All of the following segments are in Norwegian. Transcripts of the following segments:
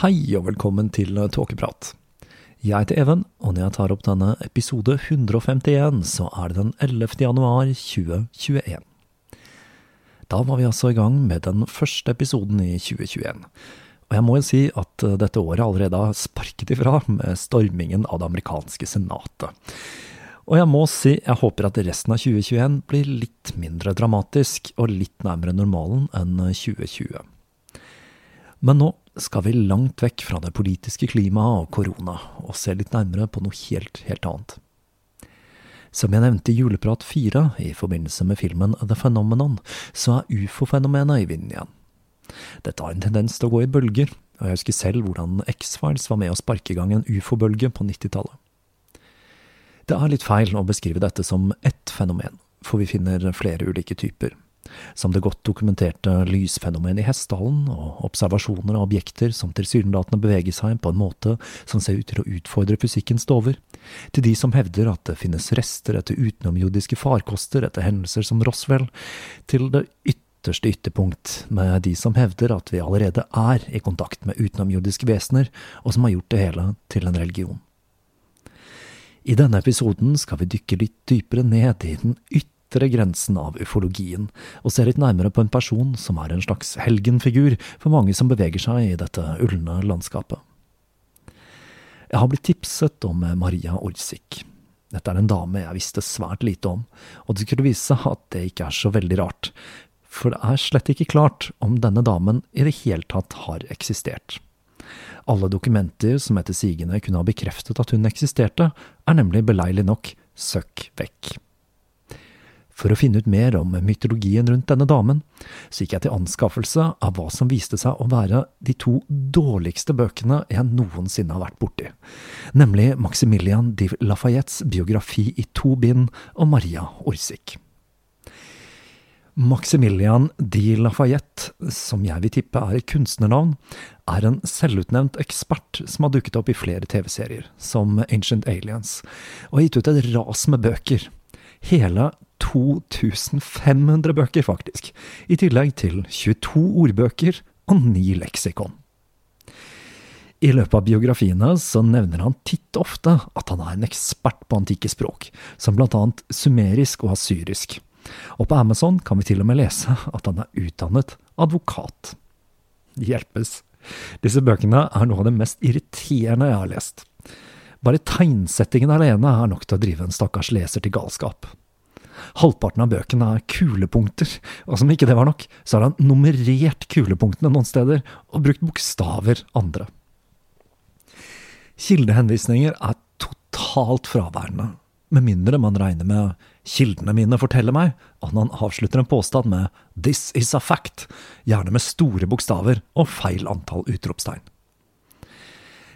Hei og velkommen til Tåkeprat. Jeg heter Even, og når jeg tar opp denne episode 151, så er det den 11. januar 2021. Da var vi altså i gang med den første episoden i 2021. Og jeg må jo si at dette året allerede har sparket ifra med stormingen av det amerikanske senatet. Og jeg må si jeg håper at resten av 2021 blir litt mindre dramatisk og litt nærmere normalen enn 2020. Men nå skal vi langt vekk fra det politiske klimaet og korona, og se litt nærmere på noe helt, helt annet. Som jeg nevnte i Juleprat 4 i forbindelse med filmen The Phenomenon, så er ufo-fenomenet i vinden igjen. Dette har en tendens til å gå i bølger, og jeg husker selv hvordan X-Files var med å sparke i gang en ufo-bølge på 90-tallet. Det er litt feil å beskrive dette som ett fenomen, for vi finner flere ulike typer som det godt dokumenterte lysfenomenet i Hessdalen, og observasjoner av objekter som tilsynelatende beveger seg på en måte som ser ut til å utfordre fysikkens dover, til de som hevder at det finnes rester etter utenomjordiske farkoster etter hendelser som Roswell, til det ytterste ytterpunkt med de som hevder at vi allerede er i kontakt med utenomjordiske vesener, og som har gjort det hele til en religion. I denne episoden skal vi dykke litt dypere ned i den ytterste ytre grensen av ufologien, og ser litt nærmere på en person som er en slags helgenfigur for mange som beveger seg i dette ulne landskapet. Jeg har blitt tipset om Maria Orsic. Dette er en dame jeg visste svært lite om, og det skulle vise seg at det ikke er så veldig rart, for det er slett ikke klart om denne damen i det hele tatt har eksistert. Alle dokumenter som etter sigende kunne ha bekreftet at hun eksisterte, er nemlig beleilig nok søkk vekk. For å finne ut mer om mytologien rundt denne damen, så gikk jeg til anskaffelse av hva som viste seg å være de to dårligste bøkene jeg noensinne har vært borti, nemlig Maximilian de Lafayettes biografi i to bind og Maria Orsik. Maximilian de Lafayette, som jeg vil tippe er et kunstnernavn, er en selvutnevnt ekspert som har dukket opp i flere TV-serier, som Ancient Aliens, og har gitt ut et ras med bøker. Hele 2500 bøker, faktisk, i tillegg til 22 ordbøker og 9 leksikon. I løpet av biografiene så nevner han titt ofte at han er en ekspert på antikke språk, som blant annet sumerisk og asyrisk. Og på Amazon kan vi til og med lese at han er utdannet advokat. Hjelpes. Disse bøkene er noe av det mest irriterende jeg har lest. Bare tegnsettingen alene er nok til å drive en stakkars leser til galskap. Halvparten av bøkene er kulepunkter, og som ikke det var nok, så har han nummerert kulepunktene noen steder og brukt bokstaver andre. Kildehenvisninger er totalt fraværende, med mindre man regner med kildene mine forteller meg, og han avslutter en påstand med This is a fact, gjerne med store bokstaver og feil antall utropstegn.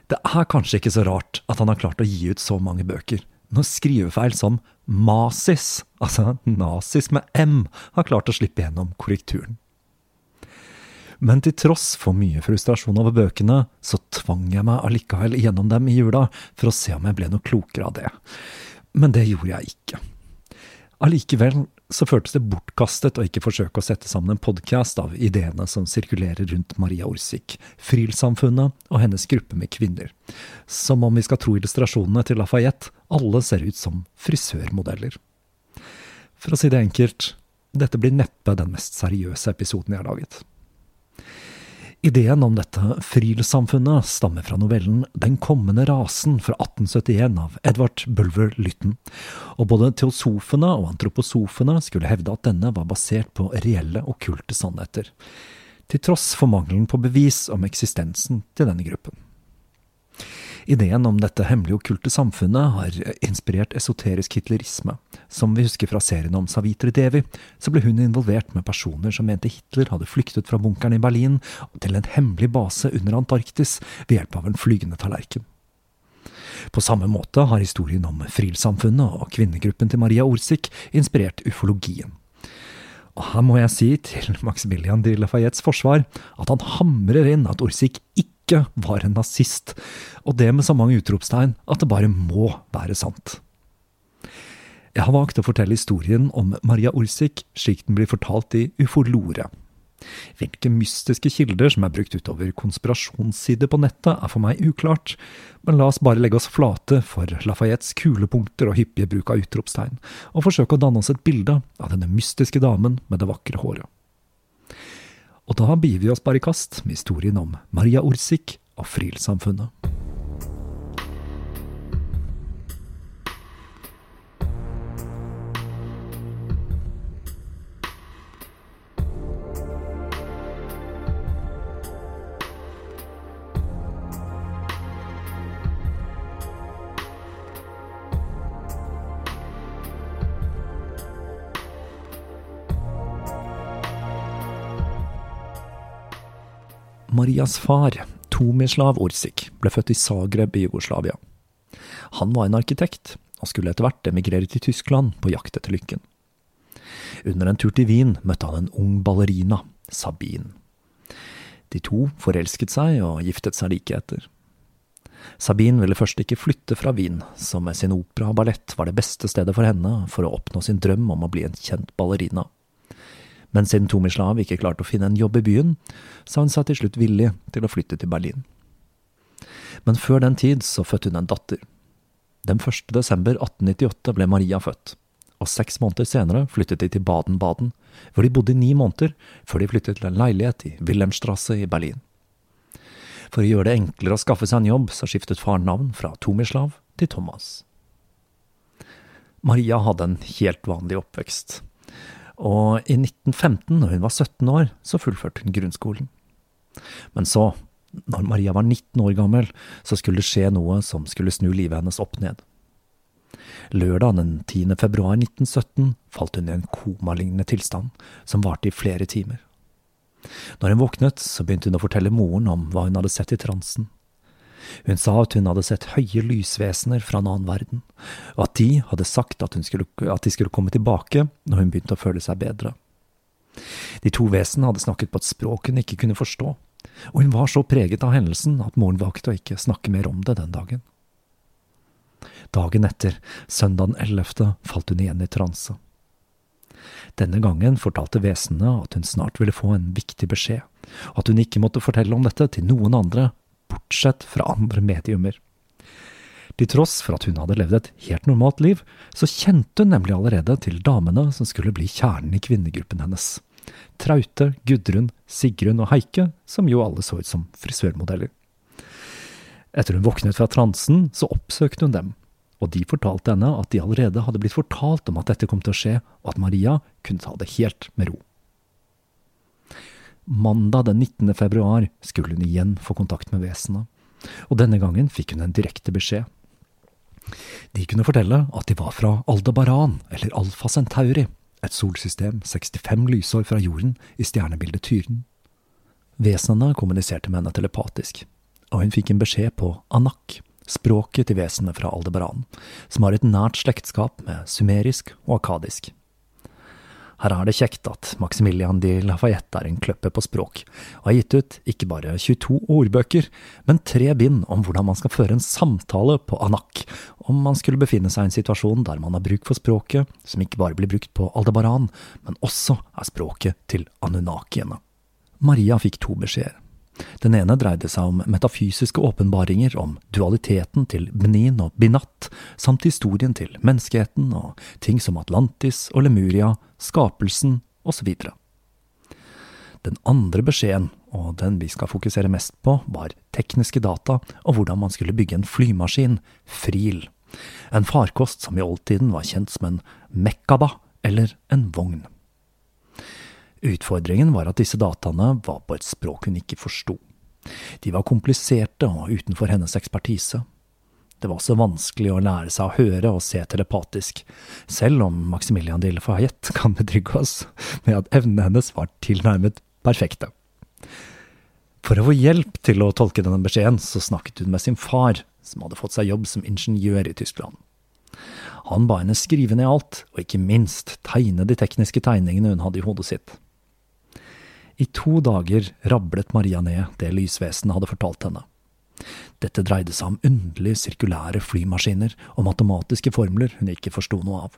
Det er kanskje ikke så rart at han har klart å gi ut så mange bøker, når skrivefeil som masis, altså nazis med M, har klart å slippe gjennom korrekturen. Men til tross for mye frustrasjon over bøkene, så tvang jeg meg allikevel gjennom dem i jula for å se om jeg ble noe klokere av det. Men det gjorde jeg ikke. Allikevel så føltes det bortkastet å ikke forsøke å sette sammen en podkast av ideene som sirkulerer rundt Maria Orsik, Frilsamfunnet og hennes gruppe med kvinner. Som om vi skal tro illustrasjonene til Lafayette, alle ser ut som frisørmodeller. For å si det enkelt, dette blir neppe den mest seriøse episoden jeg har laget. Ideen om dette frilsamfunnet stammer fra novellen Den kommende rasen fra 1871 av Edvard Bulwer Lytton, og både teosofene og antroposofene skulle hevde at denne var basert på reelle okkulte sannheter, til tross for mangelen på bevis om eksistensen til denne gruppen. Ideen om dette hemmelige okkulte samfunnet har inspirert esoterisk hitlerisme. Som vi husker fra serien om Savitri Devi, så ble hun involvert med personer som mente Hitler hadde flyktet fra bunkeren i Berlin til en hemmelig base under Antarktis ved hjelp av en flygende tallerken. På samme måte har historien om Frilsamfunnet og kvinnegruppen til Maria Orsik inspirert ufologien. Og her må jeg si til Maximilian de Lafayettes forsvar at han hamrer inn at Orsik ikke ikke var en nazist, og det med så mange utropstegn at det bare må være sant. Jeg har valgt å fortelle historien om Maria Orsik slik den blir fortalt i Ufolore. Hvilke mystiske kilder som er brukt utover konspirasjonssider på nettet, er for meg uklart, men la oss bare legge oss flate for Lafayettes kulepunkter og hyppige bruk av utropstegn, og forsøke å danne oss et bilde av denne mystiske damen med det vakre håret. Og da begir vi oss bare i kast med historien om Maria Orsik og Frilsamfunnet. Marias far, Tomislav Orsik, ble født i Zagreb i Jugoslavia. Han var en arkitekt, og skulle etter hvert emigrere til Tyskland på jakt etter lykken. Under en tur til Wien møtte han en ung ballerina, Sabine. De to forelsket seg og giftet seg like etter. Sabine ville først ikke flytte fra Wien, som med sin opera og ballett var det beste stedet for henne for å oppnå sin drøm om å bli en kjent ballerina. Men siden Tomislav ikke klarte å finne en jobb i byen, sa hun seg til slutt villig til å flytte til Berlin. Men før den tid så fødte hun en datter. Den 1. desember 1898 ble Maria født, og seks måneder senere flyttet de til Baden-Baden, hvor de bodde i ni måneder før de flyttet til en leilighet i Wilhelmstrasse i Berlin. For å gjøre det enklere å skaffe seg en jobb, så skiftet faren navn fra Tomislav til Thomas. Maria hadde en helt vanlig oppvekst, og i 1915, når hun var 17 år, så fullførte hun grunnskolen. Men så, når Maria var 19 år gammel, så skulle det skje noe som skulle snu livet hennes opp ned. Lørdag den 10. februar 1917 falt hun i en komalignende tilstand, som varte i flere timer. Når hun våknet, så begynte hun å fortelle moren om hva hun hadde sett i transen. Hun sa at hun hadde sett høye lysvesener fra en annen verden, og at de hadde sagt at, skulle, at de skulle komme tilbake når hun begynte å føle seg bedre. De to vesenene hadde snakket på et språk hun ikke kunne forstå, Og hun var så preget av hendelsen at moren valgte å ikke snakke mer om det den dagen. Dagen etter, søndag den 11., falt hun igjen i transe. Denne gangen fortalte vesenene at hun snart ville få en viktig beskjed, og at hun ikke måtte fortelle om dette til noen andre, bortsett fra andre mediumer. Til tross for at hun hadde levd et helt normalt liv, så kjente hun nemlig allerede til damene som skulle bli kjernen i kvinnegruppen hennes. Traute, Gudrun, Sigrun og Heike, som jo alle så ut som frisørmodeller. Etter hun våknet fra transen, så oppsøkte hun dem, og de fortalte henne at de allerede hadde blitt fortalt om at dette kom til å skje, og at Maria kunne ta det helt med ro. Mandag den 19. februar skulle hun igjen få kontakt med vesenet, og denne gangen fikk hun en direkte beskjed. De kunne fortelle at de var fra Aldebaran, eller Alfa Centauri, et solsystem 65 lysår fra jorden i stjernebildet Tyren. Vesenene kommuniserte med henne telepatisk, og hun fikk en beskjed på anak, språket til vesenet fra Aldebaran, som har et nært slektskap med sumerisk og akadisk. Her er det kjekt at Maximilian de Lafayette er en kløppe på språk, og har gitt ut ikke bare 22 ordbøker, men tre bind om hvordan man skal føre en samtale på anak, om man skulle befinne seg i en situasjon der man har bruk for språket, som ikke bare blir brukt på Aldebaran, men også er språket til anunnakiene. Maria fikk to beskjeder. Den ene dreide seg om metafysiske åpenbaringer om dualiteten til Bnin og Binat, samt historien til menneskeheten og ting som Atlantis og Lemuria, skapelsen osv. Den andre beskjeden, og den vi skal fokusere mest på, var tekniske data og hvordan man skulle bygge en flymaskin, Fril. En farkost som i oldtiden var kjent som en mekkaba, eller en vogn. Utfordringen var at disse dataene var på et språk hun ikke forsto. De var kompliserte og utenfor hennes ekspertise. Det var også vanskelig å lære seg å høre og se telepatisk, selv om Maximilian de Lafayette kan betrygge oss med at evnene hennes var tilnærmet perfekte. For å få hjelp til å tolke denne beskjeden, så snakket hun med sin far, som hadde fått seg jobb som ingeniør i Tyskland. Han ba henne skrive ned alt, og ikke minst tegne de tekniske tegningene hun hadde i hodet sitt. I to dager rablet Maria ned det lysvesenet hadde fortalt henne. Dette dreide seg om underlige sirkulære flymaskiner og matematiske formler hun ikke forsto noe av.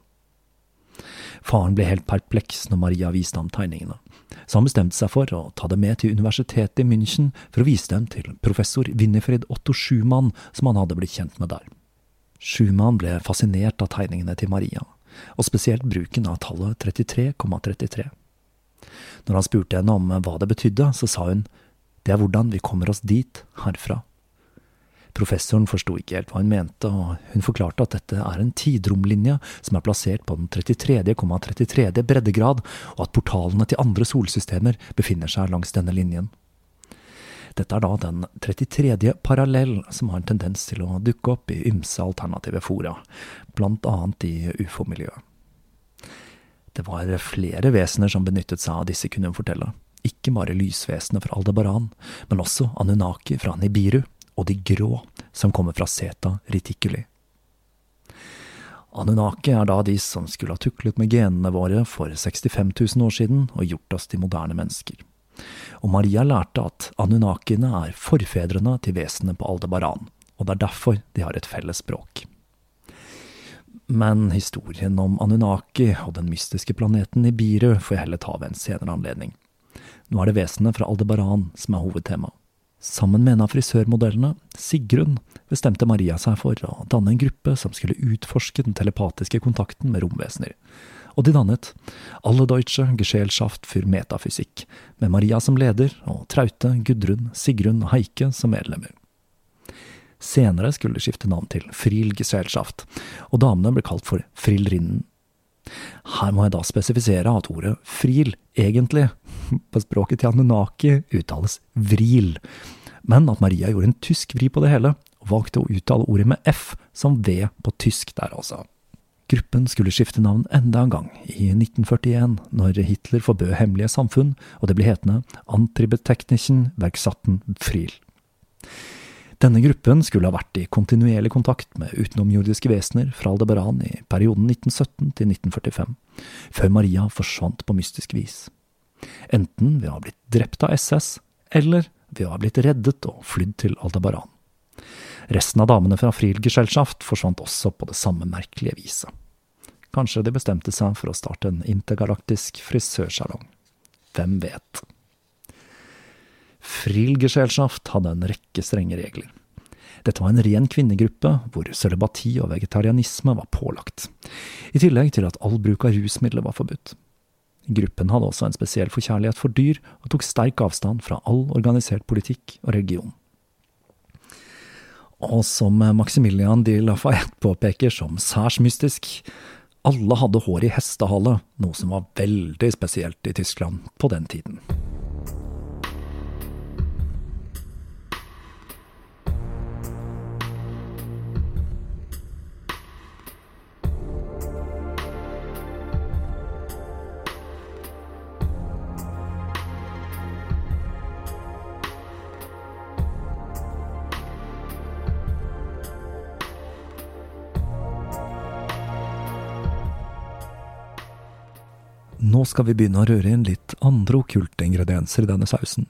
Faren ble helt perpleks når Maria viste ham tegningene, så han bestemte seg for å ta det med til universitetet i München for å vise dem til professor Winifred Otto Schumann, som han hadde blitt kjent med der. Schumann ble fascinert av tegningene til Maria, og spesielt bruken av tallet 33,33. ,33. Når han spurte henne om hva det betydde, så sa hun det er hvordan vi kommer oss dit, herfra. Professoren forsto ikke helt hva hun mente, og hun forklarte at dette er en tidromlinje som er plassert på den 33,33. ,33 breddegrad, og at portalene til andre solsystemer befinner seg langs denne linjen. Dette er da den 33. parallell som har en tendens til å dukke opp i ymse alternative fora, blant annet i ufo-miljøet. Det var flere vesener som benyttet seg av disse, kunne hun fortelle. Ikke bare lysvesenet fra Aldebaran, men også Anunnaki fra Nibiru, og de grå, som kommer fra Seta Riticuli. Anunnaki er da de som skulle ha tuklet med genene våre for 65 000 år siden og gjort oss til moderne mennesker. Og Maria lærte at Anunnakiene er forfedrene til vesenet på Aldebaran, og det er derfor de har et felles språk. Men historien om Anunnaki og den mystiske planeten Nibiru får jeg heller ta ved en senere anledning. Nå er det vesenet fra Aldebaran som er hovedtema. Sammen med en av frisørmodellene, Sigrun, bestemte Maria seg for å danne en gruppe som skulle utforske den telepatiske kontakten med romvesener. Og de dannet Alle Deutsche Gesellschaft für Metafysikk, med Maria som leder og Traute, Gudrun, Sigrun og Heike som medlemmer. Senere skulle de skifte navn til Frielgesellschaft, og damene ble kalt for Frillrinnen. Her må jeg da spesifisere at ordet fril egentlig, på språket til Anunnaki, uttales vril, men at Maria gjorde en tysk vri på det hele, og valgte å uttale ordet med F, som V på tysk der altså. Gruppen skulle skifte navn enda en gang, i 1941, når Hitler forbød hemmelige samfunn, og det ble hetende Antribetechnischen Werksatten Friel. Denne gruppen skulle ha vært i kontinuerlig kontakt med utenomjordiske vesener fra Aldebaran i perioden 1917 til 1945, før Maria forsvant på mystisk vis. Enten ved å ha blitt drept av SS, eller ved å ha blitt reddet og flydd til Aldebaran. Resten av damene fra Frielgesellschaft forsvant også på det samme merkelige viset. Kanskje de bestemte seg for å starte en intergalaktisk frisørsalong. Hvem vet? Frielgesellschaft hadde en rekke strenge regler. Dette var en ren kvinnegruppe, hvor sølibati og vegetarianisme var pålagt, i tillegg til at all bruk av rusmidler var forbudt. Gruppen hadde også en spesiell forkjærlighet for dyr, og tok sterk avstand fra all organisert politikk og religion. Og som Maximilian de Lafayette påpeker som særs mystisk, alle hadde hår i hestehale, noe som var veldig spesielt i Tyskland på den tiden. Skal vi begynne å røre inn litt andre okkulte ingredienser i denne sausen.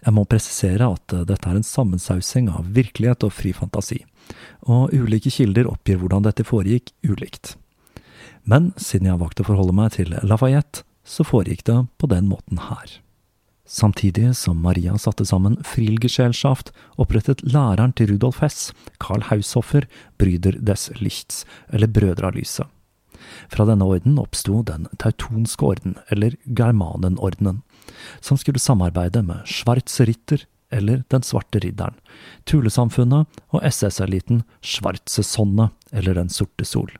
Jeg må presisere at eh, dette er en sammensausing av virkelighet og fri fantasi, og ulike kilder oppgir hvordan dette foregikk ulikt. Men siden jeg har valgt å forholde meg til Lafayette, så foregikk det på den måten her. Samtidig som Maria satte sammen Frilgesellschaft, opprettet læreren til Rudolf Hess, Carl Haushoffer, Bryder des Lichts, eller Brødre av lyset. Fra denne orden oppsto den teutonske orden, eller Germanenordenen, som skulle samarbeide med Schwarze Ritter, eller Den svarte ridderen, Tulesamfunnet og SS-eliten Schwarze Sonne, eller Den sorte sol.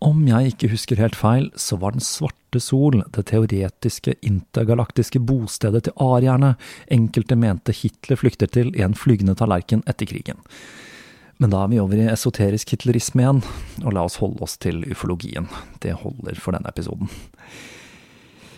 Om jeg ikke husker helt feil, så var Den svarte sol det teoretiske intergalaktiske bostedet til arierne enkelte mente Hitler flykter til i en flygende tallerken etter krigen. Men da er vi over i esoterisk hitlerisme igjen, og la oss holde oss til ufologien. Det holder for denne episoden.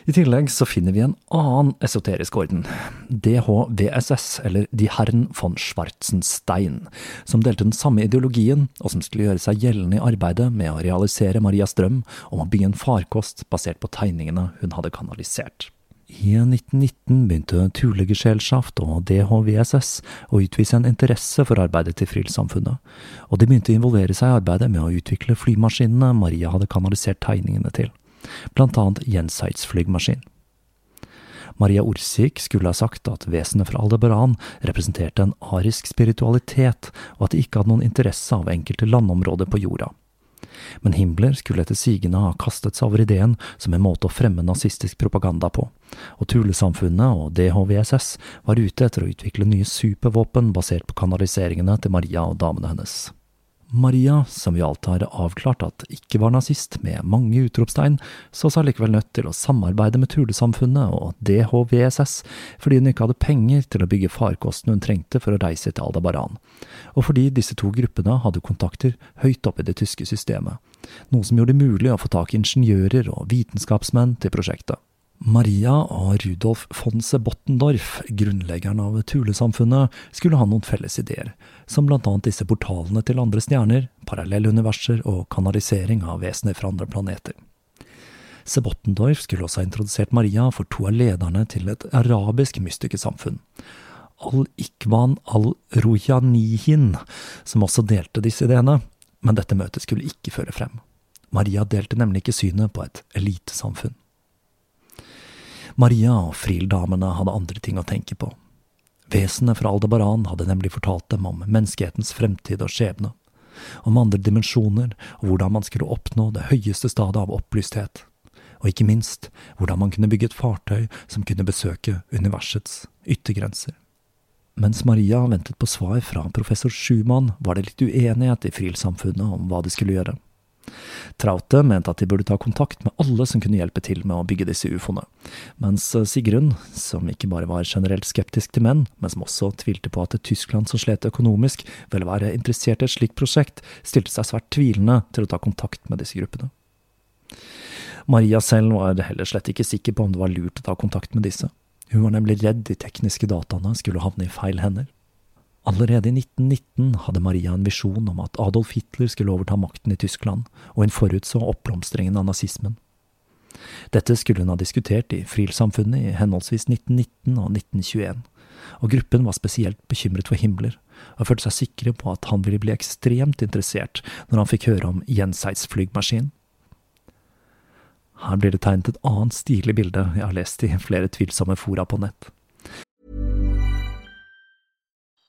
I tillegg så finner vi en annen esoterisk orden, DHVSS, eller De Herren von Schwarzenstein, som delte den samme ideologien, og som skulle gjøre seg gjeldende i arbeidet med å realisere Marias drøm om å bygge en farkost basert på tegningene hun hadde kanalisert. I 1919 begynte Tulegesjelschaft og DHVSS å utvise en interesse for arbeidet til Frill-samfunnet, og de begynte å involvere seg i arbeidet med å utvikle flymaskinene Maria hadde kanalisert tegningene til, blant annet Jensides flymaskin. Maria Orsik skulle ha sagt at vesenet fra Aldebaran representerte en arisk spiritualitet, og at de ikke hadde noen interesse av enkelte landområder på jorda men Himmler skulle etter sigende ha kastet seg over ideen som en måte å fremme nazistisk propaganda på, og Tulesamfunnet og DHVSS var ute etter å utvikle nye supervåpen basert på kanaliseringene til Maria og damene hennes. Maria, som vi alt har avklart at ikke var nazist, med mange utropstegn, så seg likevel nødt til å samarbeide med Tulesamfunnet og DHVSS fordi hun ikke hadde penger til å bygge farkosten hun trengte for å reise til Aldabaran, og fordi disse to gruppene hadde kontakter høyt oppe i det tyske systemet, noe som gjorde det mulig å få tak i ingeniører og vitenskapsmenn til prosjektet. Maria og Rudolf von Sebottendorf, grunnleggeren av Tulesamfunnet, skulle ha noen felles ideer, som blant annet disse portalene til andre stjerner, parallelluniverser og kanalisering av vesener fra andre planeter. Sebottendorf skulle også ha introdusert Maria for to av lederne til et arabisk mystikersamfunn, Al-Ikwan al-Rujanihin, som også delte disse ideene, men dette møtet skulle ikke føre frem. Maria delte nemlig ikke synet på et elitesamfunn. Maria og Friel-damene hadde andre ting å tenke på. Vesenet fra Aldebaran hadde nemlig fortalt dem om menneskehetens fremtid og skjebne, om andre dimensjoner og hvordan man skulle oppnå det høyeste stadiet av opplysthet, og ikke minst hvordan man kunne bygge et fartøy som kunne besøke universets yttergrenser. Mens Maria ventet på svar fra professor Schumann, var det litt uenighet i Friel-samfunnet om hva de skulle gjøre. Traute mente at de burde ta kontakt med alle som kunne hjelpe til med å bygge disse ufoene, mens eh, Sigrun, som ikke bare var generelt skeptisk til menn, men som også tvilte på at Tyskland som slet økonomisk, ville være interessert i et slikt prosjekt, stilte seg svært tvilende til å ta kontakt med disse gruppene. Maria selv var heller slett ikke sikker på om det var lurt å ta kontakt med disse. Hun var nemlig redd de tekniske dataene skulle havne i feil hender. Allerede i 1919 hadde Maria en visjon om at Adolf Hitler skulle overta makten i Tyskland, og hun forutså oppblomstringen av nazismen. Dette skulle hun ha diskutert i Frilsamfunnet i henholdsvis 1919 og 1921, og gruppen var spesielt bekymret for Himmler, og følte seg sikre på at han ville bli ekstremt interessert når han fikk høre om Jenseits-flygmaskinen. Her blir det tegnet et annet stilig bilde jeg har lest i flere tvilsomme fora på nett.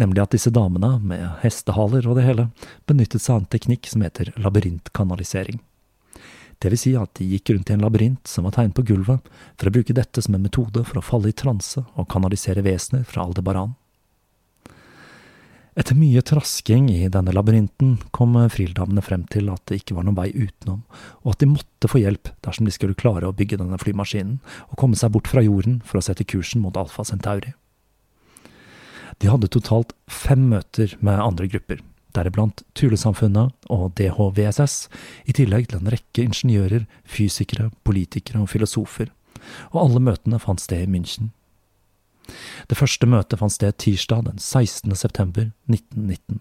Nemlig at disse damene, med hestehaler og det hele, benyttet seg av en teknikk som heter labyrintkanalisering. Det vil si at de gikk rundt i en labyrint som var tegnet på gulvet, for å bruke dette som en metode for å falle i transe og kanalisere vesener fra Aldebaran. Etter mye trasking i denne labyrinten kom Frildamene frem til at det ikke var noen vei utenom, og at de måtte få hjelp dersom de skulle klare å bygge denne flymaskinen og komme seg bort fra jorden for å sette kursen mot Alfa Centauri. De hadde totalt fem møter med andre grupper, deriblant Tulesamfunnet og DHVSS, i tillegg til en rekke ingeniører, fysikere, politikere og filosofer, og alle møtene fant sted i München. Det første møtet fant sted tirsdag den 16. september 1919.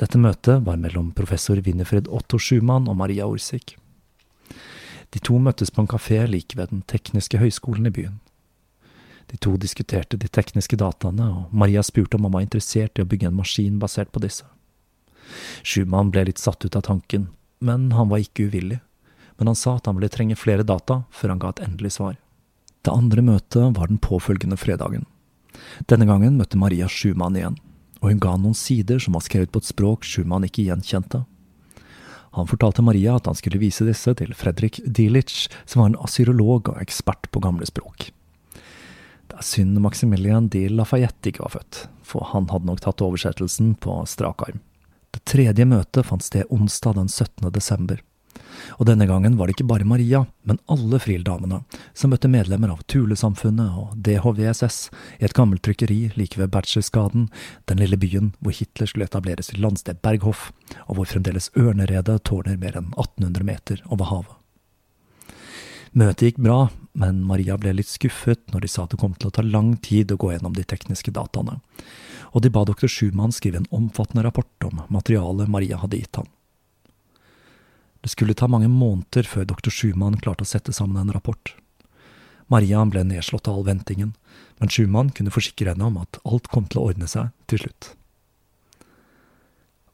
Dette møtet var mellom professor Winifred Otto Schumann og Maria Orsik. De to møttes på en kafé like ved Den tekniske høyskolen i byen. De to diskuterte de tekniske dataene, og Maria spurte om han var interessert i å bygge en maskin basert på disse. Schumann ble litt satt ut av tanken, men han var ikke uvillig. Men han sa at han ville trenge flere data før han ga et endelig svar. Det andre møtet var den påfølgende fredagen. Denne gangen møtte Maria Schumann igjen, og hun ga noen sider som var skrevet på et språk Schumann ikke gjenkjente. Han fortalte Maria at han skulle vise disse til Fredrik Dilic, som var en asyrolog og ekspert på gamle språk. Synd Maximilian de Lafayette ikke var født, for han hadde nok tatt oversettelsen på strak arm. Det tredje møtet fant sted onsdag den 17. desember. Og denne gangen var det ikke bare Maria, men alle Friel-damene, som møtte medlemmer av Tulesamfunnet og DHVSS i et gammelt trykkeri like ved Berchtesgaden, den lille byen hvor Hitler skulle etablere sitt landsted Berghof, og hvor fremdeles Ørneredet tårner mer enn 1800 meter over havet. Møtet gikk bra, men Maria ble litt skuffet når de sa at det kom til å ta lang tid å gå gjennom de tekniske dataene, og de ba doktor Schumann skrive en omfattende rapport om materialet Maria hadde gitt han. Det skulle ta mange måneder før doktor Schumann klarte å sette sammen en rapport. Maria ble nedslått av all ventingen, men Schumann kunne forsikre henne om at alt kom til å ordne seg til slutt.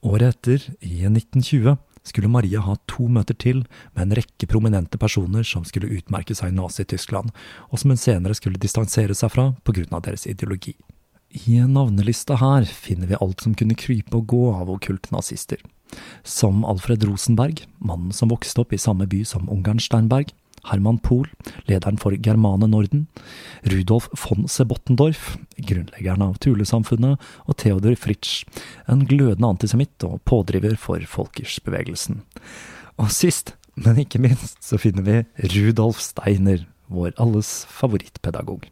Året etter, i 1920, skulle Maria ha to møter til med en rekke prominente personer som skulle utmerke seg i Nazi-Tyskland, og som hun senere skulle distansere seg fra av deres ideologi. I navnelista her finner vi alt som kunne krype og gå av okkulte nazister som Alfred Rosenberg, mannen som vokste opp i samme by som Ungarn Steinberg, Herman Pohl, lederen for Germane Norden, Rudolf von Sebottendorf, grunnleggeren av Tulesamfunnet, og Theodor Fritsch, en glødende antisemitt og pådriver for Folkersbevegelsen. Og sist, men ikke minst, så finner vi Rudolf Steiner, vår alles favorittpedagog.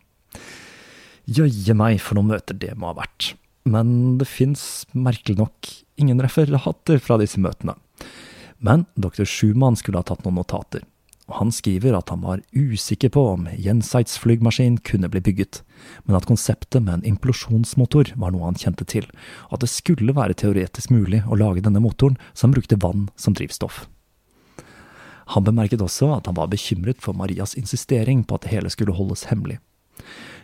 Jøye meg for noen møter det må ha vært men det fins merkelig nok ingen referater fra disse møtene. Men dr. Schumann skulle ha tatt noen notater, og han skriver at han var usikker på om Jenseits flygmaskin kunne bli bygget, men at konseptet med en implosjonsmotor var noe han kjente til, og at det skulle være teoretisk mulig å lage denne motoren som brukte vann som drivstoff. Han bemerket også at han var bekymret for Marias insistering på at det hele skulle holdes hemmelig.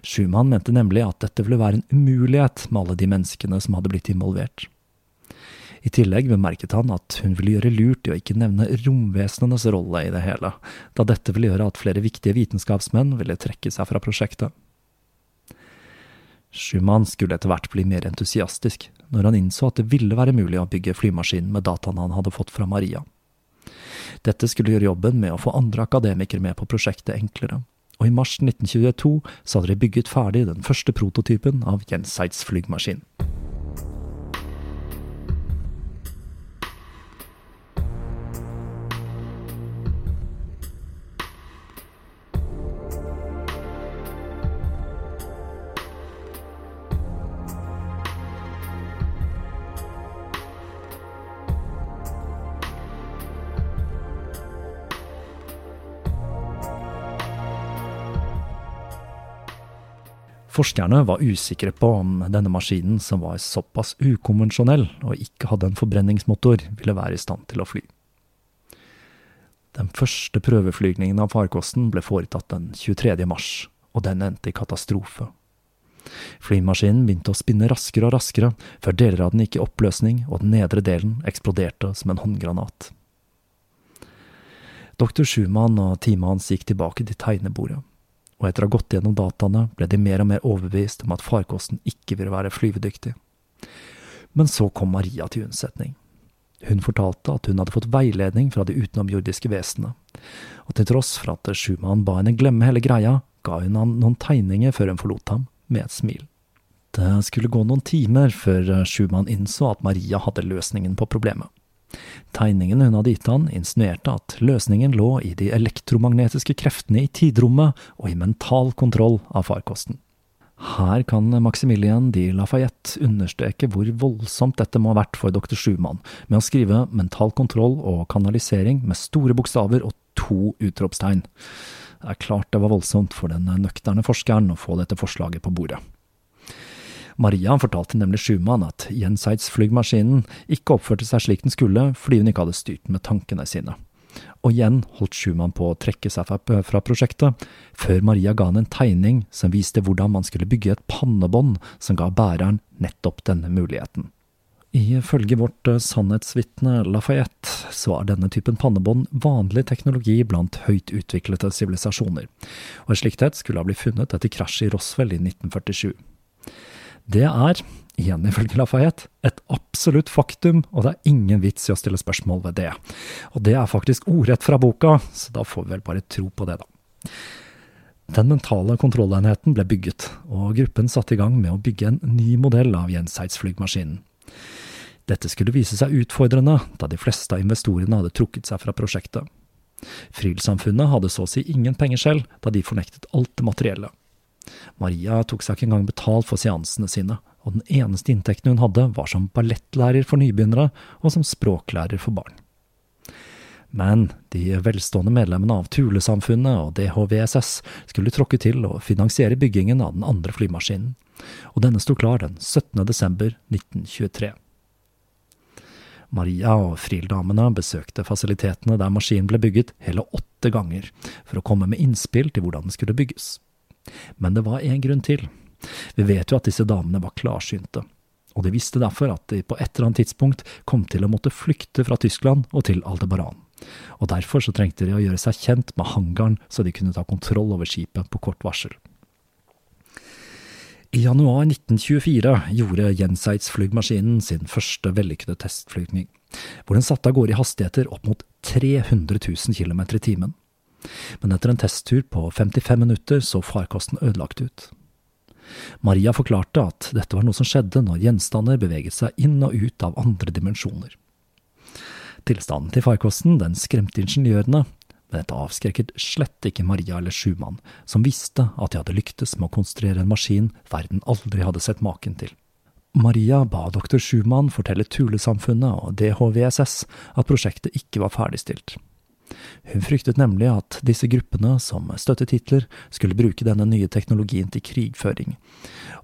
Schumann mente nemlig at dette ville være en umulighet med alle de menneskene som hadde blitt involvert. I tillegg bemerket han at hun ville gjøre lurt i å ikke nevne romvesenenes rolle i det hele, da dette ville gjøre at flere viktige vitenskapsmenn ville trekke seg fra prosjektet. Schumann skulle etter hvert bli mer entusiastisk, når han innså at det ville være mulig å bygge flymaskinen med dataene han hadde fått fra Maria. Dette skulle gjøre jobben med å få andre akademikere med på prosjektet enklere, og i mars 1922 så hadde de bygget ferdig den første prototypen av Jensides flymaskin. Forskerne var usikre på om denne maskinen, som var såpass ukonvensjonell og ikke hadde en forbrenningsmotor, ville være i stand til å fly. Den første prøveflygningen av farkosten ble foretatt den 23. mars, og den endte i katastrofe. Flymaskinen begynte å spinne raskere og raskere, før deler av den gikk i oppløsning og den nedre delen eksploderte som en håndgranat. Doktor Schumann og teamet hans gikk tilbake til tegnebordet og etter å ha gått gjennom dataene ble de mer og mer overbevist om at farkosten ikke ville være flyvedyktig. Men så kom Maria til unnsetning. Hun fortalte at hun hadde fått veiledning fra de utenomjordiske vesenene, og til tross for at Schumann ba henne glemme hele greia, ga hun han noen tegninger før hun forlot ham, med et smil. Det skulle gå noen timer før Schumann innså at Maria hadde løsningen på problemet. Tegningen hun hadde gitt han, insinuerte at løsningen lå i de elektromagnetiske kreftene i tidrommet og i mental kontroll av farkosten. Her kan Maximilien de Lafayette understreke hvor voldsomt dette må ha vært for dr. Schumann, med å skrive mental kontroll og kanalisering med store bokstaver og to utropstegn. Det er klart det var voldsomt for den nøkterne forskeren å få dette forslaget på bordet. Maria fortalte nemlig Schumann at Jensides-flygmaskinen ikke oppførte seg slik den skulle fordi hun ikke hadde styrt med tankene sine. Og igjen holdt Schumann på å trekke seg fra prosjektet, før Maria ga han en tegning som viste hvordan man skulle bygge et pannebånd som ga bæreren nettopp denne muligheten. Ifølge vårt eh, sannhetsvitne Lafayette så er denne typen pannebånd vanlig teknologi blant høyt utviklede sivilisasjoner, og et slikt et skulle ha blitt funnet etter krasjet i Roswell i 1947. Det er, igjen ifølge Lafayette, et absolutt faktum, og det er ingen vits i å stille spørsmål ved det. Og det er faktisk ordrett fra boka, så da får vi vel bare tro på det, da. Den mentale kontrollenheten ble bygget, og gruppen satte i gang med å bygge en ny modell av Jensides-flygmaskinen. Dette skulle vise seg utfordrende, da de fleste av investorene hadde trukket seg fra prosjektet. Frielsamfunnet hadde så å si ingen penger selv, da de fornektet alt det materielle. Maria tok seg ikke engang betalt for seansene sine, og den eneste inntekten hun hadde, var som ballettlærer for nybegynnere og som språklærer for barn. Men de velstående medlemmene av Tulesamfunnet og DHVSS skulle tråkke til og finansiere byggingen av den andre flymaskinen, og denne sto klar den 17. desember 1923. Maria og Friel-damene besøkte fasilitetene der maskinen ble bygget hele åtte ganger, for å komme med innspill til hvordan den skulle bygges. Men det var én grunn til. Vi vet jo at disse damene var klarsynte, og de visste derfor at de på et eller annet tidspunkt kom til å måtte flykte fra Tyskland og til Aldebaran. Og derfor så trengte de å gjøre seg kjent med hangaren, så de kunne ta kontroll over skipet på kort varsel. I januar 1924 gjorde Jenseits flygmaskinen sin første vellykkede testflygning, hvor den satte av gårde i hastigheter opp mot 300 000 km i timen men etter en testtur på 55 minutter så farkosten ødelagt ut. Maria forklarte at dette var noe som skjedde når gjenstander beveget seg inn og ut av andre dimensjoner. Tilstanden til farkosten den skremte ingeniørene, men dette avskrekket slett ikke Maria eller Schumann, som visste at de hadde lyktes med å konstruere en maskin verden aldri hadde sett maken til. Maria ba doktor Schumann fortelle Tulesamfunnet og DHVSS at prosjektet ikke var ferdigstilt. Hun fryktet nemlig at disse gruppene, som støttet Hitler, skulle bruke denne nye teknologien til krigføring,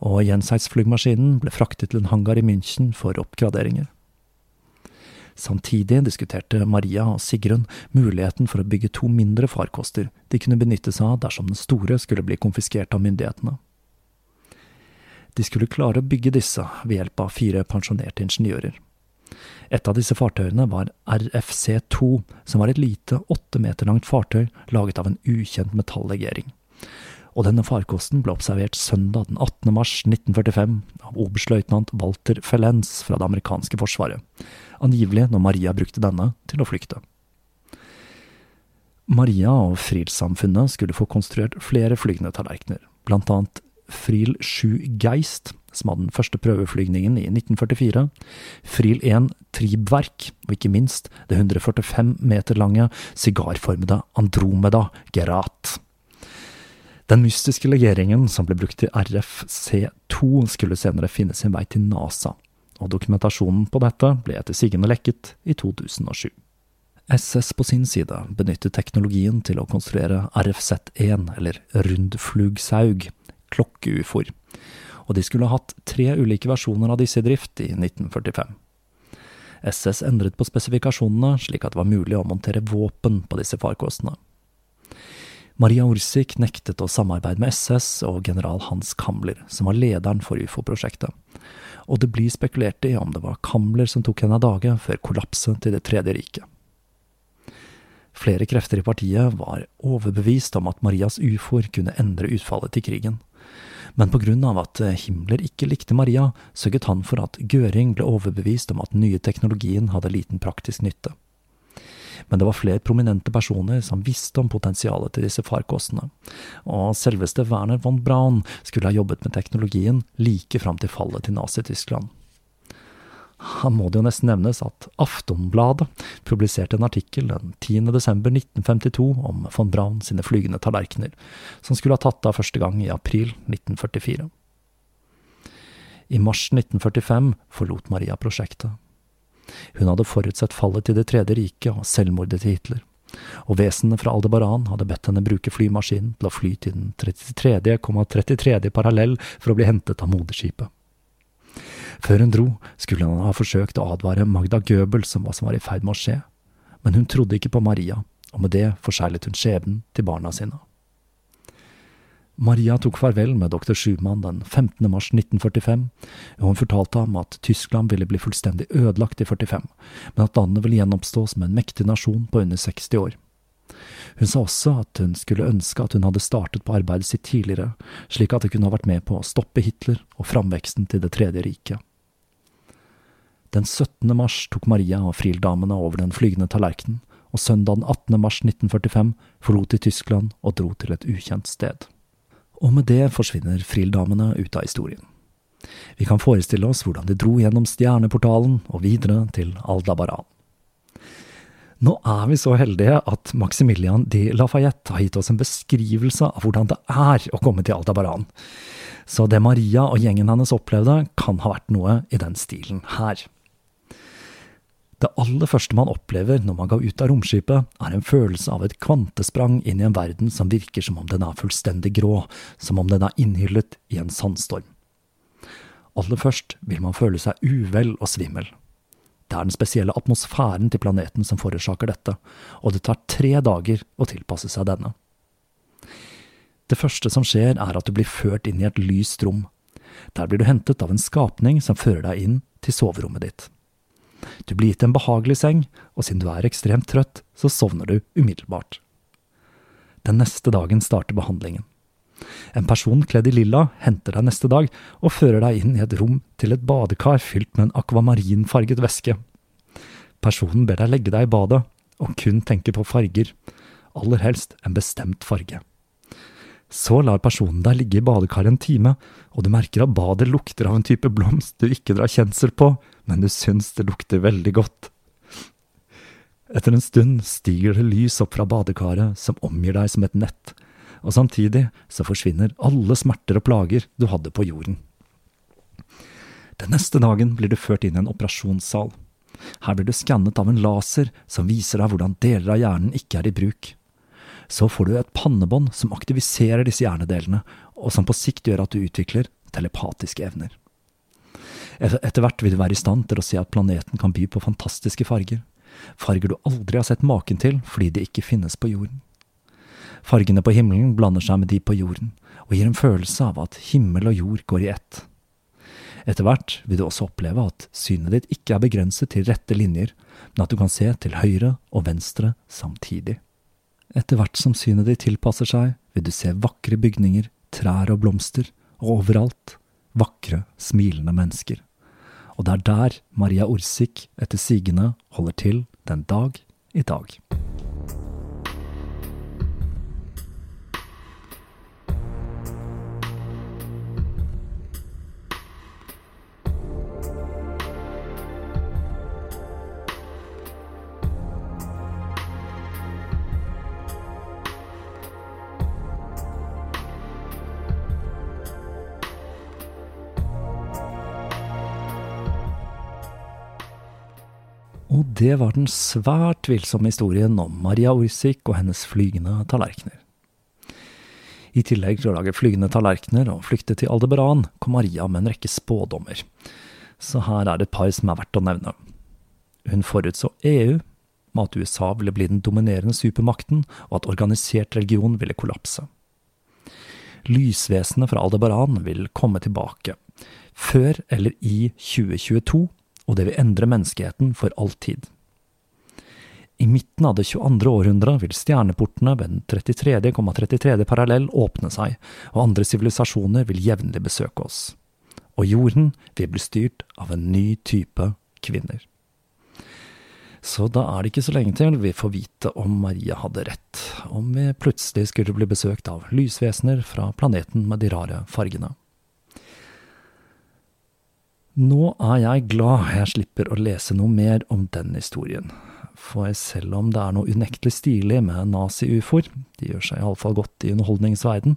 og Jensides-flygmaskinen ble fraktet til en hangar i München for oppgraderinger. Samtidig diskuterte Maria og Sigrun muligheten for å bygge to mindre farkoster de kunne benytte seg av dersom den store skulle bli konfiskert av myndighetene. De skulle klare å bygge disse ved hjelp av fire pensjonerte ingeniører. Et av disse fartøyene var RFC-2, som var et lite, åtte meter langt fartøy laget av en ukjent metallegering. Og denne farkosten ble observert søndag den 18. mars 1945 av oberstløytnant Walter Fellens fra det amerikanske forsvaret, angivelig når Maria brukte denne til å flykte. Maria og Friel-samfunnet skulle få konstruert flere flygende tallerkener, blant annet Friel 7 Geist, som hadde den første prøveflygningen i 1944, Friel 1 Tribverk, og ikke minst det 145 meter lange sigarformede Andromeda Gerat. Den mystiske legeringen som ble brukt i RFC2, skulle senere finne sin vei til NASA, og dokumentasjonen på dette ble etter sigende lekket i 2007. SS på sin side benyttet teknologien til å konstruere RFZ1, eller rundflugsaug, klokkeufoer, og de skulle ha hatt tre ulike versjoner av disse i drift i 1945. SS endret på spesifikasjonene slik at det var mulig å montere våpen på disse farkostene. Maria Orsik nektet å samarbeide med SS og general Hans Kamler, som var lederen for ufo-prosjektet, og det blir spekulert i om det var Kamler som tok henne av dage før kollapset til Det tredje riket. Flere krefter i partiet var overbevist om at Marias ufoer kunne endre utfallet til krigen, men på grunn av at Himmler ikke likte Maria, sørget han for at Göring ble overbevist om at den nye teknologien hadde liten praktisk nytte. Men det var flere prominente personer som visste om potensialet til disse farkostene, og selveste Werner von Braun skulle ha jobbet med teknologien like fram til fallet til Nazi-Tyskland. Han må det jo nesten nevnes at Aftonbladet publiserte en artikkel den 10. desember 1952 om von Braun sine flygende tallerkener, som skulle ha tatt av første gang i april 1944. I mars 1945 forlot Maria prosjektet. Hun hadde forutsett fallet til Det tredje riket og selvmordet til Hitler, og vesenene fra Aldebaran hadde bedt henne bruke flymaskinen til å fly til den 33,33. ,33 parallell for å bli hentet av moderskipet. Før hun dro, skulle han ha forsøkt å advare Magda Goebel som hva som var i ferd med å skje, men hun trodde ikke på Maria, og med det forseglet hun skjebnen til barna sine. Maria tok farvel med doktor Schumann den 15. mars 1945, og hun fortalte ham at Tyskland ville bli fullstendig ødelagt i 45, men at landet ville gjenoppstå som en mektig nasjon på under 60 år. Hun sa også at hun skulle ønske at hun hadde startet på arbeidet sitt tidligere, slik at det kunne ha vært med på å stoppe Hitler og framveksten til Det tredje riket. Den 17. mars tok Maria og Friel-damene over den flygende tallerkenen, og søndag den 18. mars 1945 forlot de Tyskland og dro til et ukjent sted. Og med det forsvinner Friel-damene ut av historien. Vi kan forestille oss hvordan de dro gjennom stjerneportalen og videre til Aldabaran. Nå er vi så heldige at Maximilian de Lafayette har gitt oss en beskrivelse av hvordan det er å komme til Aldabaran. Så det Maria og gjengen hennes opplevde, kan ha vært noe i den stilen her. Det aller første man opplever når man går ut av romskipet, er en følelse av et kvantesprang inn i en verden som virker som om den er fullstendig grå, som om den er innhyllet i en sandstorm. Aller først vil man føle seg uvel og svimmel. Det er den spesielle atmosfæren til planeten som forårsaker dette, og det tar tre dager å tilpasse seg denne. Det første som skjer, er at du blir ført inn i et lyst rom. Der blir du hentet av en skapning som fører deg inn til soverommet ditt. Du blir gitt en behagelig seng, og siden du er ekstremt trøtt, så sovner du umiddelbart. Den neste dagen starter behandlingen. En person kledd i lilla henter deg neste dag og fører deg inn i et rom til et badekar fylt med en akvamarinfarget væske. Personen ber deg legge deg i badet, og kun tenke på farger, aller helst en bestemt farge. Så lar personen deg ligge i badekaret en time, og du merker at badet lukter av en type blomst du ikke drar kjensel på, men du syns det lukter veldig godt. Etter en stund stiger det lys opp fra badekaret som omgir deg som et nett, og samtidig så forsvinner alle smerter og plager du hadde på jorden. Den neste dagen blir du ført inn i en operasjonssal. Her blir du skannet av en laser som viser deg hvordan deler av hjernen ikke er i bruk. Så får du et pannebånd som aktiviserer disse hjernedelene, og som på sikt gjør at du utvikler telepatiske evner. Etter hvert vil du være i stand til å se at planeten kan by på fantastiske farger. Farger du aldri har sett maken til fordi de ikke finnes på jorden. Fargene på himmelen blander seg med de på jorden, og gir en følelse av at himmel og jord går i ett. Etter hvert vil du også oppleve at synet ditt ikke er begrenset til rette linjer, men at du kan se til høyre og venstre samtidig. Etter hvert som synet ditt tilpasser seg, vil du se vakre bygninger, trær og blomster, og overalt vakre, smilende mennesker. Og det er der Maria Orsik etter sigende holder til den dag i dag. Det var den svært tvilsomme historien om Maria Orsic og hennes flygende tallerkener. I tillegg til å lage flygende tallerkener og flykte til Aldebaran, kom Maria med en rekke spådommer. Så her er det et par som er verdt å nevne. Hun forutså EU, med at USA ville bli den dominerende supermakten, og at organisert religion ville kollapse. Lysvesenet fra Aldebaran vil komme tilbake, før eller i 2022, og det vil endre menneskeheten for alltid. I midten av det 22. århundret vil stjerneportene ved den 33,33. parallell åpne seg, og andre sivilisasjoner vil jevnlig besøke oss. Og jorden vil bli styrt av en ny type kvinner. Så da er det ikke så lenge til vi får vite om Maria hadde rett, om vi plutselig skulle bli besøkt av lysvesener fra planeten med de rare fargene. Nå er jeg glad jeg slipper å lese noe mer om den historien. For selv om det er noe unektelig stilig med nazi-ufoer, de gjør seg iallfall godt i underholdningsverden,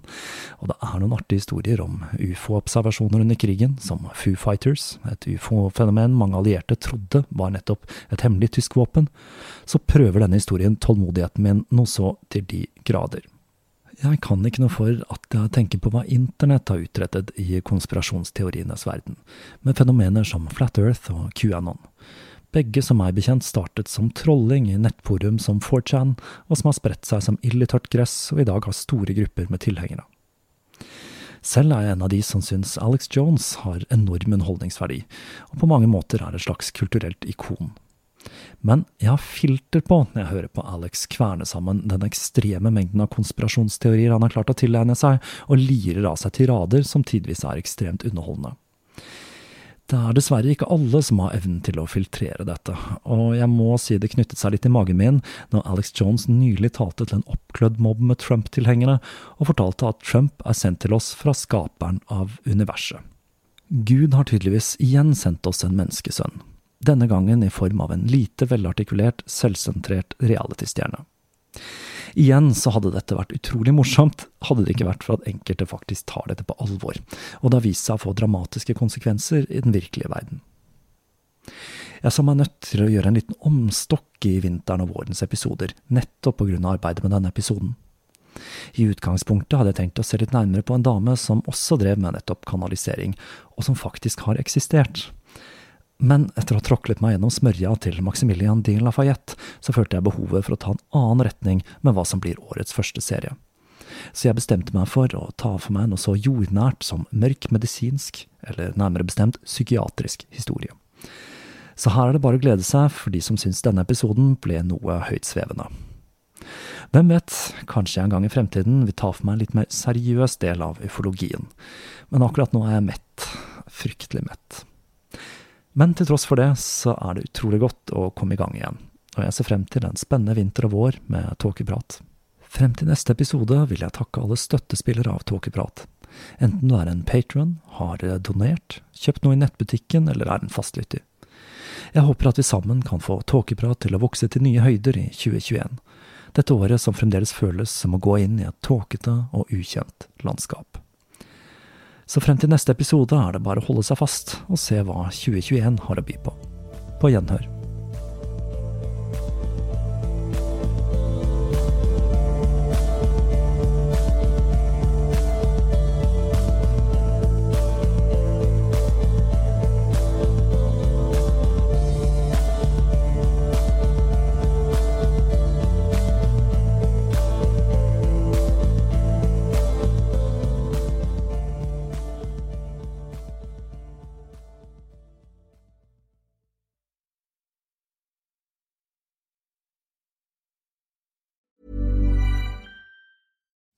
og det er noen artige historier om ufo-observasjoner under krigen, som Foo Fighters, et ufo-fenomen mange allierte trodde var nettopp et hemmelig tysk våpen, så prøver denne historien tålmodigheten min noe så til de grader. Jeg kan ikke noe for at jeg tenker på hva internett har utrettet i konspirasjonsteorienes verden, med fenomener som Flat Earth og QAnon. Begge som meg bekjent startet som trolling i nettforum som 4chan, og som har spredt seg som ild i tørt gress og i dag har store grupper med tilhengere. Selv er jeg en av de som syns Alex Jones har enorm underholdningsverdi, og på mange måter er et slags kulturelt ikon. Men jeg har filter på når jeg hører på Alex kverne sammen den ekstreme mengden av konspirasjonsteorier han har klart å tilegne seg, og lirer av seg tirader som tidvis er ekstremt underholdende. Det er dessverre ikke alle som har evnen til å filtrere dette, og jeg må si det knyttet seg litt i magen min når Alex Jones nylig talte til en oppklødd mobb med Trump-tilhengere, og fortalte at Trump er sendt til oss fra skaperen av universet. Gud har tydeligvis igjen sendt oss en menneskesønn, denne gangen i form av en lite velartikulert, selvsentrert realitystjerne. Igjen så hadde dette vært utrolig morsomt, hadde det ikke vært for at enkelte faktisk tar dette på alvor, og det har vist seg å få dramatiske konsekvenser i den virkelige verden. Jeg så meg nødt til å gjøre en liten omstokk i vinteren og vårens episoder, nettopp av arbeidet med denne episoden. I utgangspunktet hadde jeg tenkt å se litt nærmere på en dame som også drev med nettopp kanalisering, og som faktisk har eksistert. Men etter å ha tråklet meg gjennom smørja til Maximilian de Lafayette, så følte jeg behovet for å ta en annen retning med hva som blir årets første serie. Så jeg bestemte meg for å ta for meg noe så jordnært som mørk medisinsk, eller nærmere bestemt psykiatrisk historie. Så her er det bare å glede seg for de som syns denne episoden ble noe høytsvevende. Hvem vet, kanskje jeg en gang i fremtiden vil ta for meg en litt mer seriøs del av ufologien, men akkurat nå er jeg mett, fryktelig mett. Men til tross for det, så er det utrolig godt å komme i gang igjen, og jeg ser frem til en spennende vinter og vår med tåkeprat. Frem til neste episode vil jeg takke alle støttespillere av Tåkeprat. Enten du er en patron, har donert, kjøpt noe i nettbutikken eller er en fastlytter. Jeg håper at vi sammen kan få Tåkeprat til å vokse til nye høyder i 2021. Dette året som fremdeles føles som å gå inn i et tåkete og ukjent landskap. Så frem til neste episode er det bare å holde seg fast og se hva 2021 har å by på. På gjenhør.